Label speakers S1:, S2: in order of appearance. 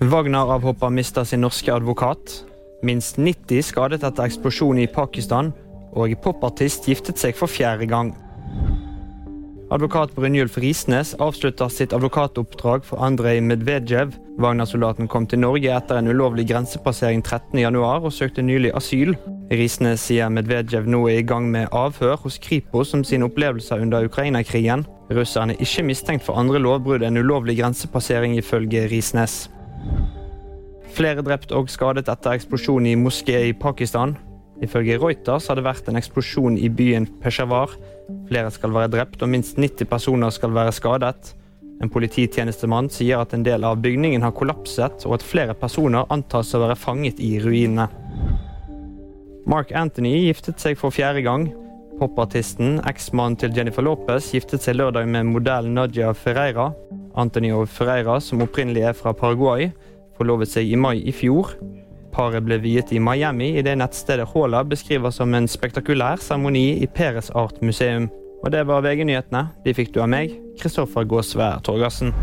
S1: Wagner-avhopper mister sin norske advokat. Minst 90 skadet etter eksplosjon i Pakistan. Og popartist giftet seg for fjerde gang. Advokat Brynjulf Risnes avslutter sitt advokatoppdrag for Andrej Medvedev. Wagner-soldaten kom til Norge etter en ulovlig grensepassering 13.1 og søkte nylig asyl. Risnes sier Medvedev nå er i gang med avhør hos Kripos om sine opplevelser under Ukraina-krigen. Russeren er ikke mistenkt for andre lovbrudd enn ulovlig grensepassering, ifølge Risnes. Flere drept og skadet etter eksplosjonen i moské i Pakistan. Ifølge Reuters har det vært en eksplosjon i byen Peshawar. Flere skal være drept, og minst 90 personer skal være skadet. En polititjenestemann sier at en del av bygningen har kollapset, og at flere personer antas å være fanget i ruinene. Mark Anthony giftet seg for fjerde gang. Popartisten, eksmannen til Jennifer Lopez, giftet seg lørdag med modellen Nadia Ferreira. Anthony og Ferreira, som opprinnelig er fra Paraguay, forlovet seg i mai i fjor. Paret ble viet i Miami i det nettstedet Håla beskriver som en spektakulær seremoni i Peres Art Museum. Og det var VG-nyhetene. De fikk du av meg, Kristoffer Gåsvær Torgersen.